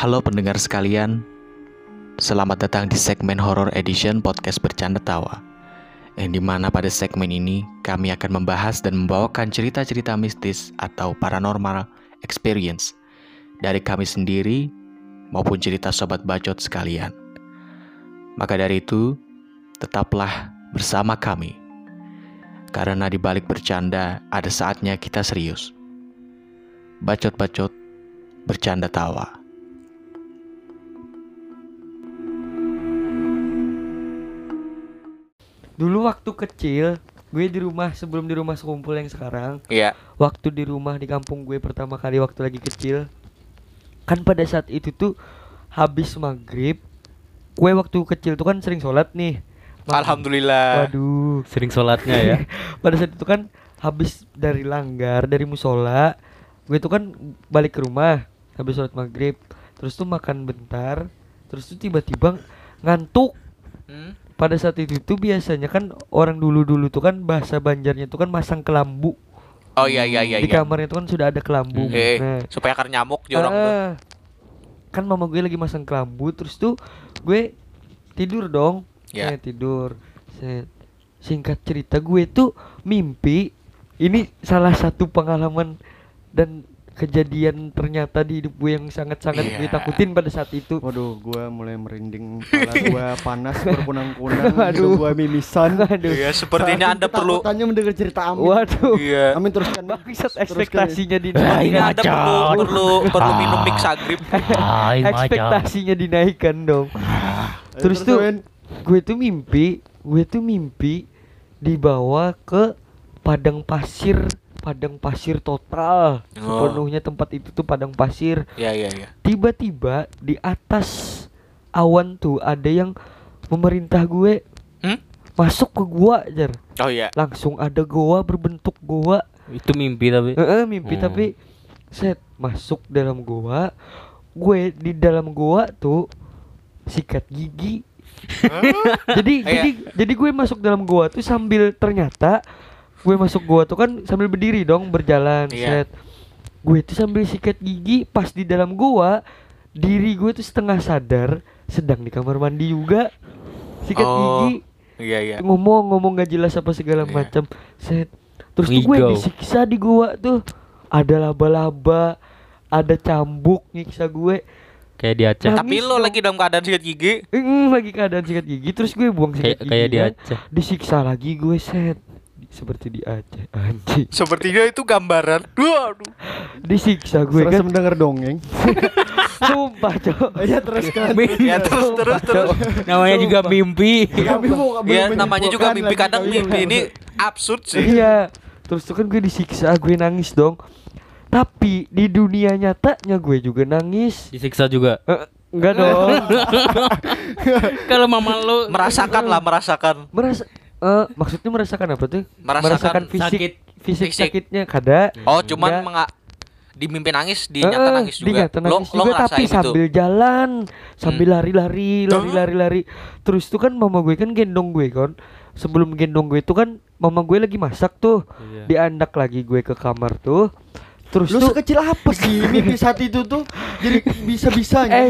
Halo pendengar sekalian, selamat datang di segmen Horror Edition Podcast Bercanda Tawa Yang di mana pada segmen ini kami akan membahas dan membawakan cerita-cerita mistis atau paranormal experience Dari kami sendiri maupun cerita sobat bacot sekalian. Maka dari itu, tetaplah bersama kami Karena di balik bercanda ada saatnya kita serius. Bacot-bacot, bercanda tawa Dulu waktu kecil, gue di rumah sebelum di rumah sekumpul yang sekarang, Iya waktu di rumah di kampung gue pertama kali waktu lagi kecil, kan pada saat itu tuh habis maghrib, gue waktu kecil tuh kan sering sholat nih. Mag- Alhamdulillah Waduh, Sering sholatnya ya. pada saat itu kan habis dari langgar dari musola, gue tuh kan balik ke rumah habis sholat maghrib, terus tuh makan bentar, terus tuh tiba-tiba ngantuk Hmm? Pada saat itu tuh biasanya kan orang dulu-dulu tuh kan bahasa Banjarnya tuh kan masang kelambu Oh iya iya iya di iya. kamarnya tuh kan sudah ada kelambu. Hmm. Eh, Nah, supaya akar nyamuk jorong tuh. ah, kan mama gue lagi masang kelambu terus tuh gue tidur dong. Ya. Eh, tidur. Set. Singkat cerita gue tuh mimpi ini salah satu pengalaman dan kejadian ternyata di hidup gue yang sangat-sangat gue Iya. takutin pada saat itu. Waduh, gua mulai merinding, kepala gua panas berkunang-kunang, Waduh. hidung gua mimisan. Aduh. Iya, sepertinya Anda perlu Tanya mendengar cerita Amin. Waduh. Iya. Amin teruskan. Bangsat ekspektasinya Nah, dinaikkan. Ini Anda perlu perlu perlu minum mix agrip. Hai ekspektasinya dinaikkan dong. Terus tuh gue tuh mimpi, gue tuh mimpi dibawa ke padang pasir, padang pasir total. Oh. Sepenuhnya tempat itu tuh padang pasir. Iya iya iya. Tiba-tiba di atas awan tuh ada yang memerintah gue Hmm? masuk ke gua, Jar. Oh iya. Langsung ada goa berbentuk goa. Itu mimpi tapi. Heeh, mimpi Hmm. tapi set masuk dalam goa. Gue di dalam goa tuh sikat gigi. jadi Iya. jadi jadi gue masuk dalam goa tuh sambil ternyata gue masuk goa tuh kan sambil berdiri dong berjalan Iya. set. Gue tuh sambil sikat gigi pas di dalam goa diri gue tuh setengah sadar sedang di kamar mandi juga sikat Oh, gigi Iya iya. ngomong ngomong gak jelas apa segala Iya. macam set terus tuh gue disiksa di gua tuh ada laba-laba ada cambuk nyiksa gue Kayak di Aceh. Tapi lo dong. lagi dalam keadaan sikat gigi. Mm, lagi keadaan sikat gigi terus gue buang sikat Kayak gigi kayak di kan. Aceh. disiksa lagi gue set seperti di Aceh anjing Sepertinya itu gambaran. Waduh. disiksa gue Serasa kan mendengar dongeng. sumpah cok Iya teruskan. Ya terus terus terus. Namanya juga mimpi. Ya namanya juga mimpi kadang mimpi belum. ini absurd sih. iya terus tuh kan gue disiksa gue nangis dong tapi di dunia nyatanya gue juga nangis Disiksa juga. Eh, enggak dong Kalau mama lu Merasakan lah merasakan. merasa eh maksudnya merasakan apa tuh Merasakan fisik sakit. fisik, Fisik. sakitnya kada Oh cuman Enggak. menga- di mimpi nangis di nyata eh, nangis di juga. nyata Lo nangis lo juga tapi ngerasain itu. sambil jalan sambil Hmm. lari-lari lari-lari lari terus tuh kan mama gue kan gendong gue kan sebelum gendong gue itu kan mama gue lagi masak tuh Iya. diandak lagi gue ke kamar tuh terus Lu tuh sekecil apa sih mimpi saat itu tuh? Jadi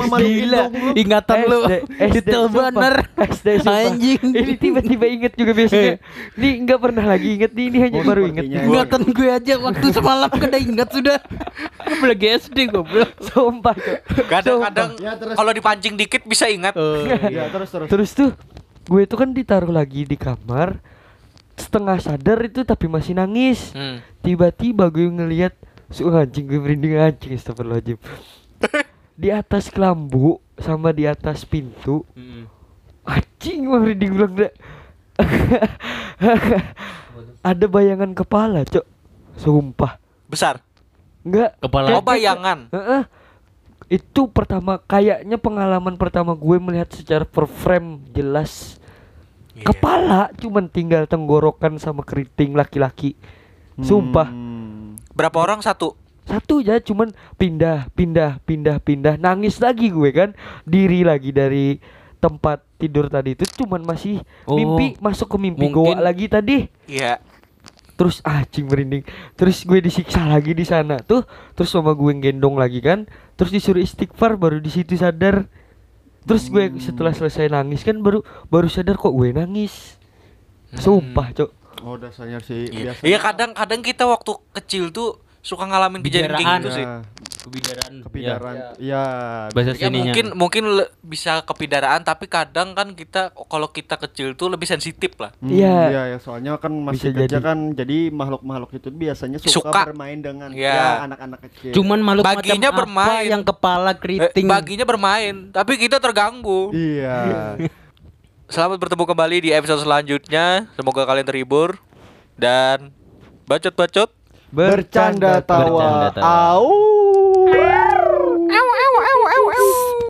mama gila. gendong lu. Ingatan lu detail bener. SD sumpah. Anjing. ini tiba-tiba inget juga biasanya ini nggak pernah lagi inget nih ini hanya Oh, baru inget. Ingatan gue aja waktu semalam kada ingat sudah. Apalagi SD goblok. sumpah. Kadang-kadang Ya, kalau dipancing dikit bisa ingat. Ya terus terus. Terus tuh gue tuh kan ditaruh lagi di kamar setengah sadar itu tapi masih nangis. Hmm. Tiba-tiba gue ngelihat su anjing gue merinding anjing astagfirullahaladzim. di atas kelambu sama di atas pintu anjing mah merinding bilang dah. Ada bayangan kepala, Cok. Sumpah. Besar. Enggak. Kepala. Oh bayangan. Heeh. Itu pertama kayaknya pengalaman pertama gue melihat secara per frame jelas Iya. kepala cuman tinggal tenggorokan sama keriting laki-laki. Sumpah. Hmm. Berapa orang satu? Satu aja cuman pindah, pindah, pindah, pindah. Nangis lagi gue kan. Diri lagi dari tempat tidur tadi itu cuman masih Oh, mimpi masuk ke mimpi mungkin- goa lagi tadi. Iya. terus anjing merinding terus gue disiksa lagi di sana tuh terus sama gue gendong lagi kan terus disuruh istighfar baru di situ sadar terus gue setelah selesai nangis kan baru baru sadar kok gue nangis sumpah cok Oh dasarnya sih Iya, biasa. Iya, kadang-kadang kita waktu kecil tuh suka ngalamin kejadian kayak gitu sih. Nah, Kebidaran. kepidaran. Iya. Bahasa Ya sininya. mungkin mungkin le- bisa kepidaraan tapi kadang kan kita kalau kita kecil tuh lebih sensitif lah. Hmm, Iya. Iya, ya, soalnya kan masih Bisa kecil jadi. kan jadi makhluk-makhluk itu biasanya suka, Suka. bermain dengan Iya. ya anak-anak kecil. Cuman makhluk Baginya macam apa bermain. yang kepala Eh, keriting. baginya bermain, tapi kita terganggu. Iya. Selamat bertemu kembali di episode selanjutnya. Semoga kalian terhibur dan bacot-bacot Bercanda tawa. Bercanda tawa. Au.